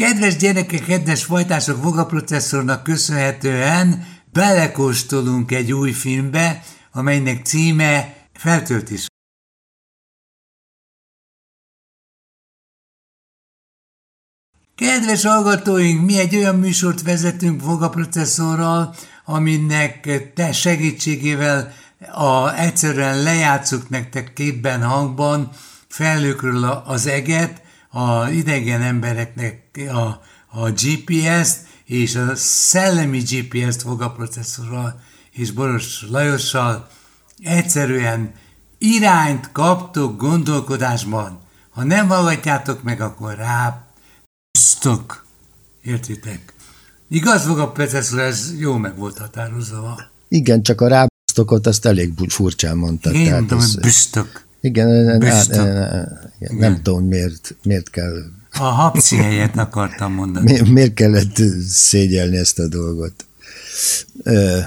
Kedves gyerekek, kedves fajtások, Voga processzornak köszönhetően belekóstolunk egy új filmbe, amelynek címe Feltöltés. Kedves hallgatóink, mi egy olyan műsort vezetünk Voga processzorral, aminek te segítségével a, egyszerűen lejátszuk nektek képben, hangban felőkről az eget, a idegen embereknek a, a GPS-t, és a szellemi GPS-t processzorral és Boros Lajossal egyszerűen irányt kaptok gondolkodásban. Ha nem hallgatjátok meg, akkor rá pusztok. Értitek? Igaz, processzor, ez jó meg volt határozva. Igen, csak a rábusztokot azt elég furcsán mondtad. Én mondtam, hogy büsztök. Igen, büsztök. Igen, nem tudom, miért, miért kell... A hapci helyet akartam mondani. Mi, miért kellett szégyelni ezt a dolgot?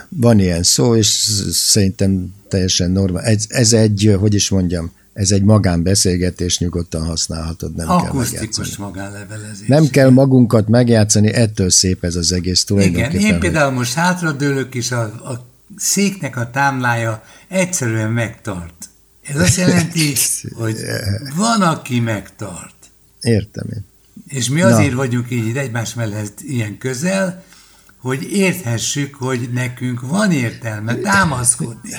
Van ilyen szó, és szerintem teljesen normál. Ez, ez egy, hogy is mondjam, ez egy magánbeszélgetés, nyugodtan használhatod, nem Akusztikus kell magánlevelezés. Nem kell magunkat megjátszani, ettől szép ez az egész tulajdonképpen. Igen, én például hogy... most hátradőlök, és a, a széknek a támlája egyszerűen megtart. Ez azt jelenti, hogy van, aki megtart. Értem én. És mi azért Na. vagyunk így egymás mellett ilyen közel, hogy érthessük, hogy nekünk van értelme támaszkodni.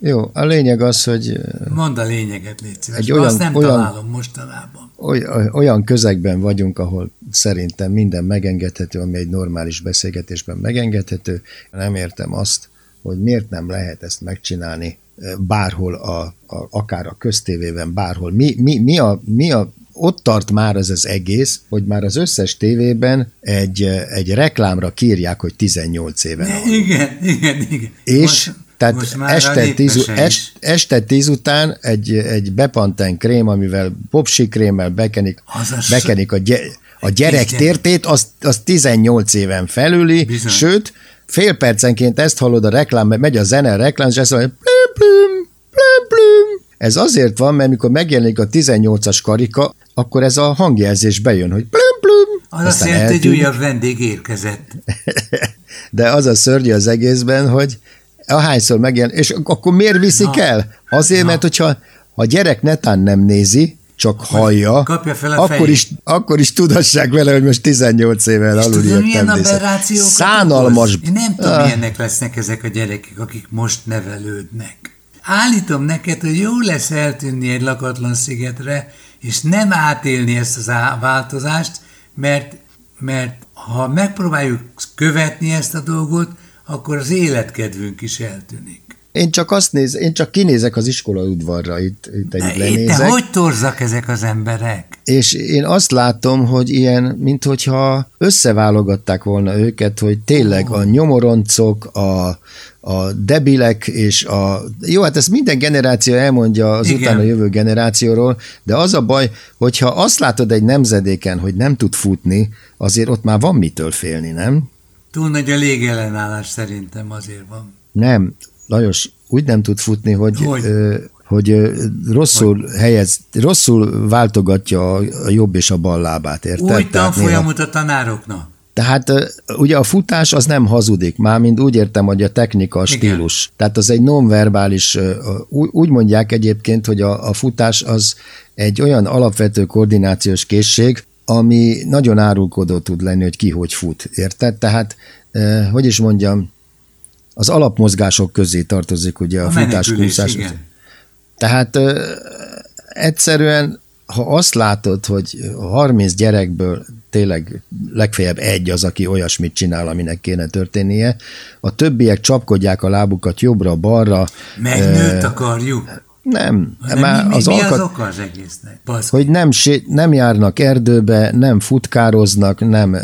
Jó, a lényeg az, hogy... Mondd a lényeget, légy szíves. Egy olyan, azt nem olyan, találom mostanában. Olyan közegben vagyunk, ahol szerintem minden megengedhető, ami egy normális beszélgetésben megengedhető. Nem értem azt, hogy miért nem lehet ezt megcsinálni bárhol, a, a, akár a köztévében, bárhol. Mi, mi, mi, a, mi a ott tart már ez az egész, hogy már az összes tévében egy, egy reklámra kírják, hogy 18 éve. Igen, igen, igen. És most, tehát most este, tíz, est, este tíz után egy, egy bepanten krém, amivel popsi krémmel bekenik, bekenik a, gy, a gyerek tértét, az, az 18 éven felüli, Bizony. sőt, fél percenként ezt hallod a reklám, megy a zene a reklám, és ezt mondja, plüm, plüm, plüm, plüm. Ez azért van, mert mikor megjelenik a 18-as karika, akkor ez a hangjelzés bejön, hogy plüm, plüm. Az azt jelenti, hogy újabb vendég érkezett. De az a szörnyű az egészben, hogy ahányszor megjelenik, és akkor miért viszik Na. el? Azért, Na. mert hogyha ha a gyerek netán nem nézi, csak hallja, akkor is, akkor is tudassák vele, hogy most 18 évvel alul tudom, milyen aberrációkat Szánalmas. Én nem tudom, ah. milyenek lesznek ezek a gyerekek, akik most nevelődnek. Állítom neked, hogy jó lesz eltűnni egy lakatlan szigetre, és nem átélni ezt az változást, mert, mert ha megpróbáljuk követni ezt a dolgot, akkor az életkedvünk is eltűnik. Én csak azt néz, én csak kinézek az iskola udvarra, itt, itt egy lenézek. De hogy torzak ezek az emberek? És én azt látom, hogy ilyen, minthogyha összeválogatták volna őket, hogy tényleg a nyomoroncok, a, a debilek és a... Jó, hát ezt minden generáció elmondja az Igen. utána jövő generációról, de az a baj, hogyha azt látod egy nemzedéken, hogy nem tud futni, azért ott már van mitől félni, nem? Túl nagy a légellenállás szerintem azért van. Nem, Lajos úgy nem tud futni, hogy, hogy? Ö, hogy rosszul hogy? helyez, rosszul váltogatja a jobb és a bal lábát, érted? Úgy tanfolyamot a tanároknak. Tehát ugye a futás az nem hazudik, mármint úgy értem, hogy a technika, a stílus. Igen. Tehát az egy nonverbális, úgy mondják egyébként, hogy a, a futás az egy olyan alapvető koordinációs készség, ami nagyon árulkodó tud lenni, hogy ki hogy fut, érted? Tehát, hogy is mondjam, az alapmozgások közé tartozik ugye a, a futás, kúszás. Tehát ö, egyszerűen, ha azt látod, hogy 30 gyerekből tényleg legfeljebb egy az, aki olyasmit csinál, aminek kéne történnie, a többiek csapkodják a lábukat jobbra-balra. Megnőtt akarjuk. Nem. Nem, már mi, mi, az, mi alkat, az oka az egésznek? Baszki. Hogy nem, nem járnak erdőbe, nem futkároznak, nem uh,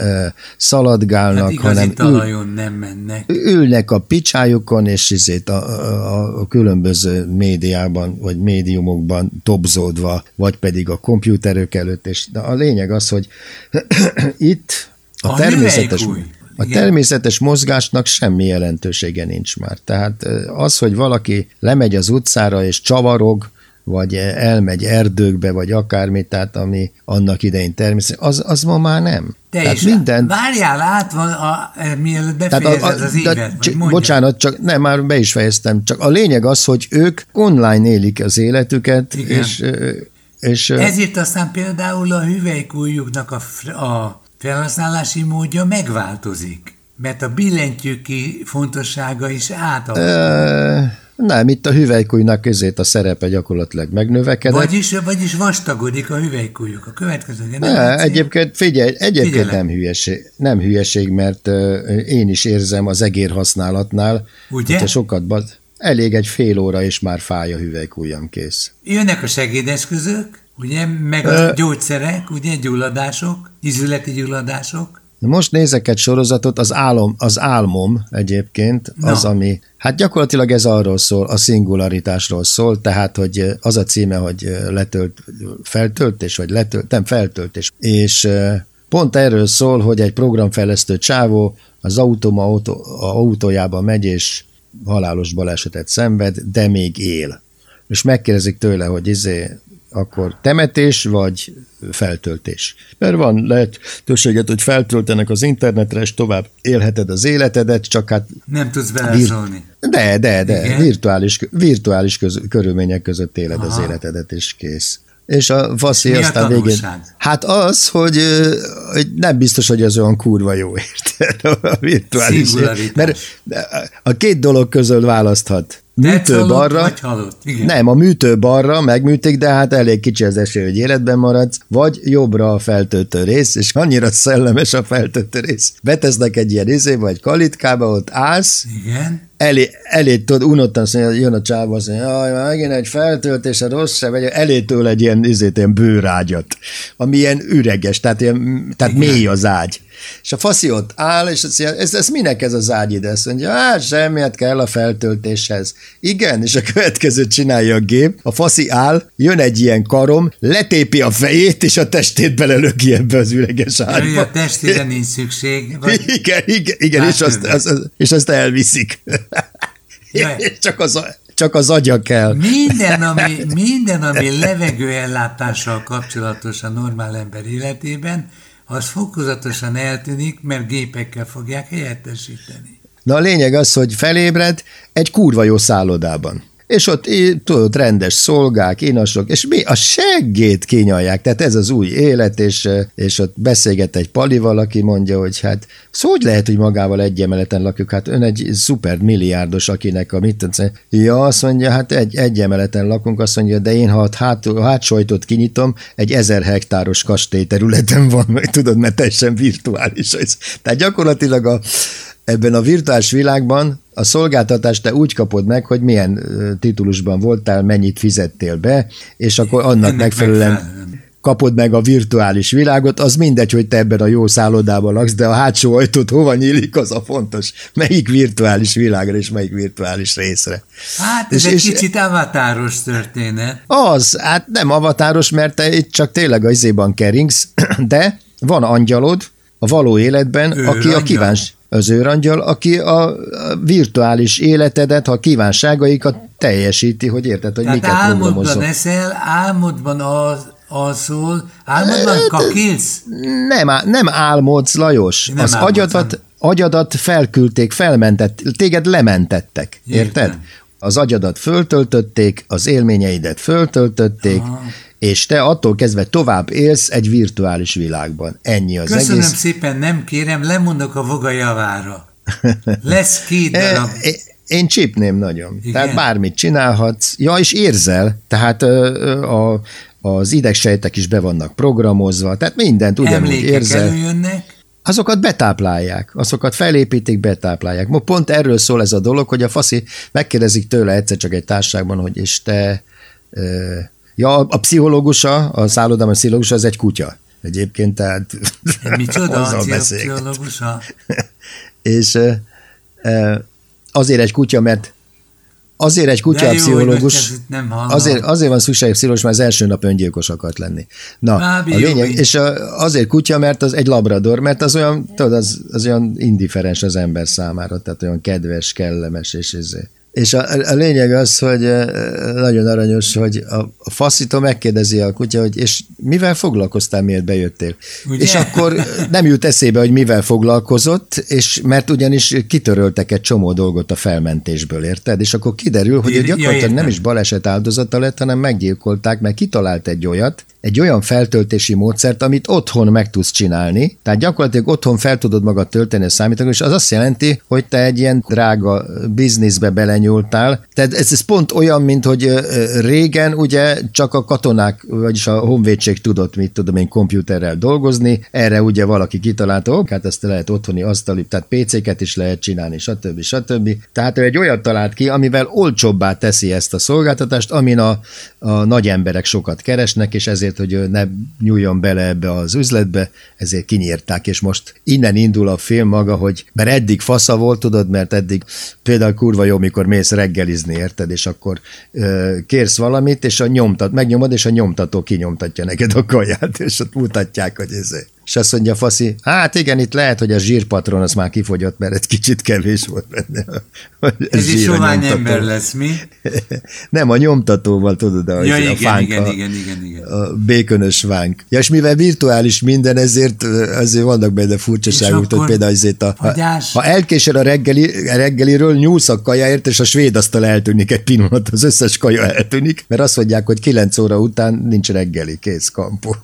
szaladgálnak, hát hanem ül, nem mennek. ülnek a picsájukon, és izét a, a, a különböző médiában, vagy médiumokban topzódva, vagy pedig a kompjúterök előtt, és de a lényeg az, hogy itt a, a természetes... A Igen. természetes mozgásnak semmi jelentősége nincs már. Tehát az, hogy valaki lemegy az utcára és csavarog, vagy elmegy erdőkbe, vagy akármi, tehát ami annak idején természetesen, az, az ma már nem. Te tehát is minden... várjál át, van a, mielőtt befejezed a, a, az évet, csak, Bocsánat, csak nem, már be is fejeztem, csak a lényeg az, hogy ők online élik az életüket, Igen. és és, Ezért aztán például a hüvelykújjuknak a, a felhasználási módja megváltozik, mert a billentyűki fontossága is átalakul. Nem, itt a hüvelykújnak közét a szerepe gyakorlatilag megnövekedett. Vagyis, vagyis vastagodik a hüvelykújjuk a következő Ne, egyébként figyelj, egyébként Figyelem. nem hülyeség, nem hülyeség, mert uh, én is érzem az egér használatnál, Ugye? hogyha sokat bad, elég egy fél óra, és már fáj a hüvelykújjam kész. Jönnek a segédeszközök, ugye, meg a gyógyszerek, ugye, gyulladások, izületi gyulladások. Most nézek egy sorozatot, az, álom, az álmom egyébként, az, no. ami, hát gyakorlatilag ez arról szól, a szingularitásról szól, tehát, hogy az a címe, hogy letölt, feltöltés, vagy letölt, nem feltöltés, és pont erről szól, hogy egy programfejlesztő csávó az autóm autó, autójában megy, és halálos balesetet szenved, de még él. És megkérdezik tőle, hogy izé, akkor temetés vagy feltöltés. Mert van lehetőséget, hogy feltöltenek az internetre, és tovább élheted az életedet, csak hát... Nem tudsz beleszólni. De, de, de, Igen? virtuális, virtuális köz, körülmények között éled Aha. az életedet, és kész. És a Vaszi és aztán végén... Hát az, hogy, hogy nem biztos, hogy ez olyan kurva jó, érted? A virtuális. Mert a két dolog közül választhat műtő balra. Vagy halott. Igen. Nem, a műtő balra megműtik, de hát elég kicsi az esély, hogy életben maradsz, vagy jobbra a feltöltő rész, és annyira szellemes a feltöltő rész. Betesznek egy ilyen izé, vagy kalitkába, ott állsz, Igen. elé, elé tudod, unottan azt mondja, jön a csáva, azt mondja, jaj, megint egy feltöltés, a rossz se, vagy elétől egy ilyen, izét, ilyen bőrágyat, ami ilyen üreges, tehát, ilyen, tehát mély az ágy. És a faszi ott áll, és azt mondja, ez, ez minek ez az ágy ide? Azt mondja, hát semmiet kell a feltöltéshez. Igen, és a következőt csinálja a gép, a faszi áll, jön egy ilyen karom, letépi a fejét, és a testét belelöki ebbe az üreges ágyba. Jaj, a testére nincs szükség. Vagy... Igen, igen, igen és, azt, az, az, és azt elviszik. és csak az, csak az agya kell. Minden, ami, minden, ami levegőellátással kapcsolatos a normál ember életében, az fokozatosan eltűnik, mert gépekkel fogják helyettesíteni. Na a lényeg az, hogy felébred egy kurva jó szállodában és ott tudod, rendes szolgák, inasok, és mi a seggét kinyalják, tehát ez az új élet, és, és ott beszélget egy palival, aki mondja, hogy hát szó, hogy lehet, hogy magával egy emeleten lakjuk, hát ön egy szuper milliárdos, akinek a mit tudsz, ja, azt mondja, hát egy, egy emeleten lakunk, azt mondja, de én ha a hát, hátsajtot kinyitom, egy ezer hektáros kastély területen van, tudod, mert teljesen virtuális. Tehát gyakorlatilag a, ebben a virtuális világban a szolgáltatást te úgy kapod meg, hogy milyen titulusban voltál, mennyit fizettél be, és akkor annak Ennek megfelelően megfelelően kapod meg a virtuális világot, az mindegy, hogy te ebben a jó szállodában laksz, de a hátsó ajtót hova nyílik, az a fontos. Melyik virtuális világra és melyik virtuális részre. Hát ez és, egy és kicsit avatáros történet. Az, hát nem avatáros, mert te itt csak tényleg a izéban keringsz, de van angyalod a való életben, ő aki a kíváns az őrangyal, aki a virtuális életedet, ha kívánságaikat teljesíti, hogy érted, hogy Tehát miket álmodban eszel, álmodban az, alszol, álmodban kakilsz? Nem, nem álmodsz, Lajos. Nem az agyadat, agyadat felküldték, felmentett, téged lementettek, érted? Értem. Az agyadat föltöltötték, az élményeidet föltöltötték, Aha és te attól kezdve tovább élsz egy virtuális világban. Ennyi az Köszönöm egész. Köszönöm szépen, nem kérem, lemondok a voga javára. Lesz két eh, darab. Én csípném nagyon. Igen? Tehát bármit csinálhatsz. Ja, és érzel. Tehát a, az idegsejtek is be vannak programozva, tehát mindent ugyanúgy Emlékek érzel. előjönnek? Azokat betáplálják, azokat felépítik, betáplálják. Ma pont erről szól ez a dolog, hogy a faszi megkérdezik tőle egyszer csak egy társágban, hogy és te Ja, a pszichológusa, a szállodám a pszichológusa, az egy kutya. Egyébként, tehát Micsoda a pszichológusa? és azért egy kutya, mert azért egy kutya a pszichológus, nem azért, azért van szükség pszichológus, mert az első nap öngyilkos akart lenni. Na, Bábi, a lényeg, jó, és azért kutya, mert az egy labrador, mert az olyan, tudod, az, az olyan indiferens az ember számára, tehát olyan kedves, kellemes, és ez, És a, a lényeg az, hogy nagyon aranyos, hogy a, a faszító megkérdezi a kutya, hogy és mivel foglalkoztál, miért bejöttél? Ugye? És akkor nem jut eszébe, hogy mivel foglalkozott, és mert ugyanis kitöröltek egy csomó dolgot a felmentésből, érted? És akkor kiderül, hogy ő gyakorlatilag nem is baleset áldozata lett, hanem meggyilkolták, mert kitalált egy olyat, egy olyan feltöltési módszert, amit otthon meg tudsz csinálni. Tehát gyakorlatilag otthon fel tudod magad tölteni a számítógépet, és az azt jelenti, hogy te egy ilyen drága bizniszbe belenyúltál. Tehát ez, ez pont olyan, mint hogy régen ugye csak a katonák, vagyis a honvédség tudott, mit tudom én, kompjúterrel dolgozni, erre ugye valaki kitalálta, ó, hát ezt lehet otthoni asztali, tehát PC-ket is lehet csinálni, stb. stb. Tehát ő egy olyat talált ki, amivel olcsóbbá teszi ezt a szolgáltatást, amin a, a nagy emberek sokat keresnek, és ezért azért, hogy ő ne nyúljon bele ebbe az üzletbe, ezért kinyírták, és most innen indul a film maga, hogy mert eddig fasza volt, tudod, mert eddig például kurva jó, mikor mész reggelizni, érted, és akkor ö, kérsz valamit, és a nyomtat, megnyomod, és a nyomtató kinyomtatja neked a kaját, és ott mutatják, hogy ez és azt mondja Faszi, hát igen, itt lehet, hogy a zsírpatron az már kifogyott, mert egy kicsit kevés volt benne. Ez is sovány ember lesz, mi? Nem, a nyomtatóval tudod, a, ja, a igen, fánk, igen, a, igen, igen, igen. a békönös vánk. Ja, és mivel virtuális minden, ezért azért vannak benne furcsaságok, hogy például azért a, a, ha elkésel a, reggeli, a reggeliről, nyúlsz a kajáért, és a svéd asztal eltűnik egy pillanat, az összes kaja eltűnik, mert azt mondják, hogy 9 óra után nincs reggeli, kész kampó.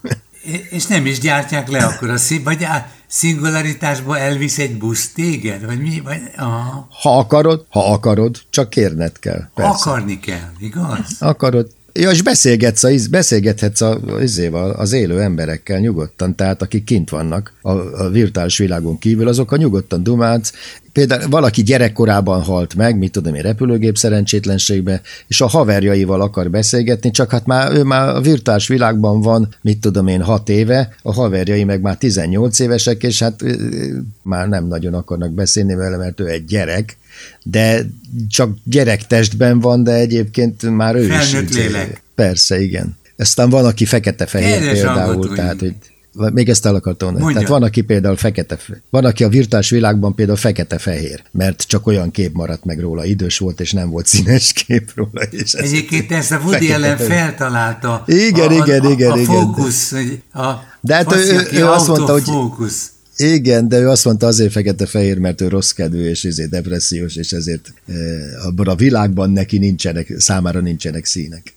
És nem is gyártják le akkor a szín, vagy a szingularitásba elvisz egy busz téged, vagy mi? Vagy, aha. Ha akarod, ha akarod, csak kérned kell. Persze. Akarni kell, igaz? Akarod, Ja, és beszélgetsz, a, beszélgethetsz a, az, az élő emberekkel nyugodtan, tehát akik kint vannak a, a virtuális világon kívül, azok a nyugodtan dumálsz. Például valaki gyerekkorában halt meg, mit tudom én, repülőgép szerencsétlenségbe, és a haverjaival akar beszélgetni, csak hát már ő már a virtuális világban van, mit tudom én, hat éve, a haverjai meg már 18 évesek, és hát már nem nagyon akarnak beszélni vele, mert ő egy gyerek, de csak gyerektestben van, de egyébként már ő Felnőtt is. lélek. Persze, igen. Aztán van, aki fekete-fehér például, tehát hogy még ezt el akartam mondani. Tehát van, aki például fekete, van, aki a virtuális világban például fekete-fehér, mert csak olyan kép maradt meg róla, idős volt, és nem volt színes kép róla. És Egyébként ezt a Woody ellen feltalálta. Igen, a, igen, a, igen, a, a igen. Fókusz, a De hát ő, ő azt mondta, hogy fókusz. Igen, de ő azt mondta azért fekete-fehér, mert ő rossz kedvű, és ezért depressziós, és ezért e, abban a világban neki nincsenek, számára nincsenek színek.